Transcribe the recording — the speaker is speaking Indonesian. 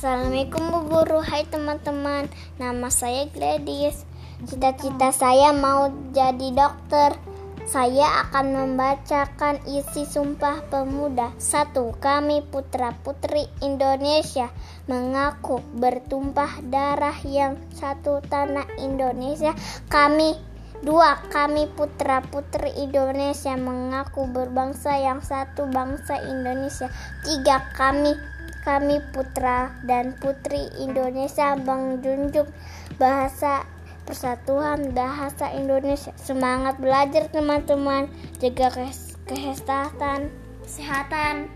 Assalamualaikum Bu Guru, hai teman-teman. Nama saya Gladys. Cita-cita saya mau jadi dokter. Saya akan membacakan isi Sumpah Pemuda. Satu, kami putra-putri Indonesia mengaku bertumpah darah yang satu tanah Indonesia. Kami Dua, kami putra-putri Indonesia mengaku berbangsa yang satu bangsa Indonesia. Tiga, kami kami putra dan putri Indonesia menjunjung bahasa persatuan bahasa Indonesia. Semangat belajar teman-teman, jaga kesehatan, kesehatan.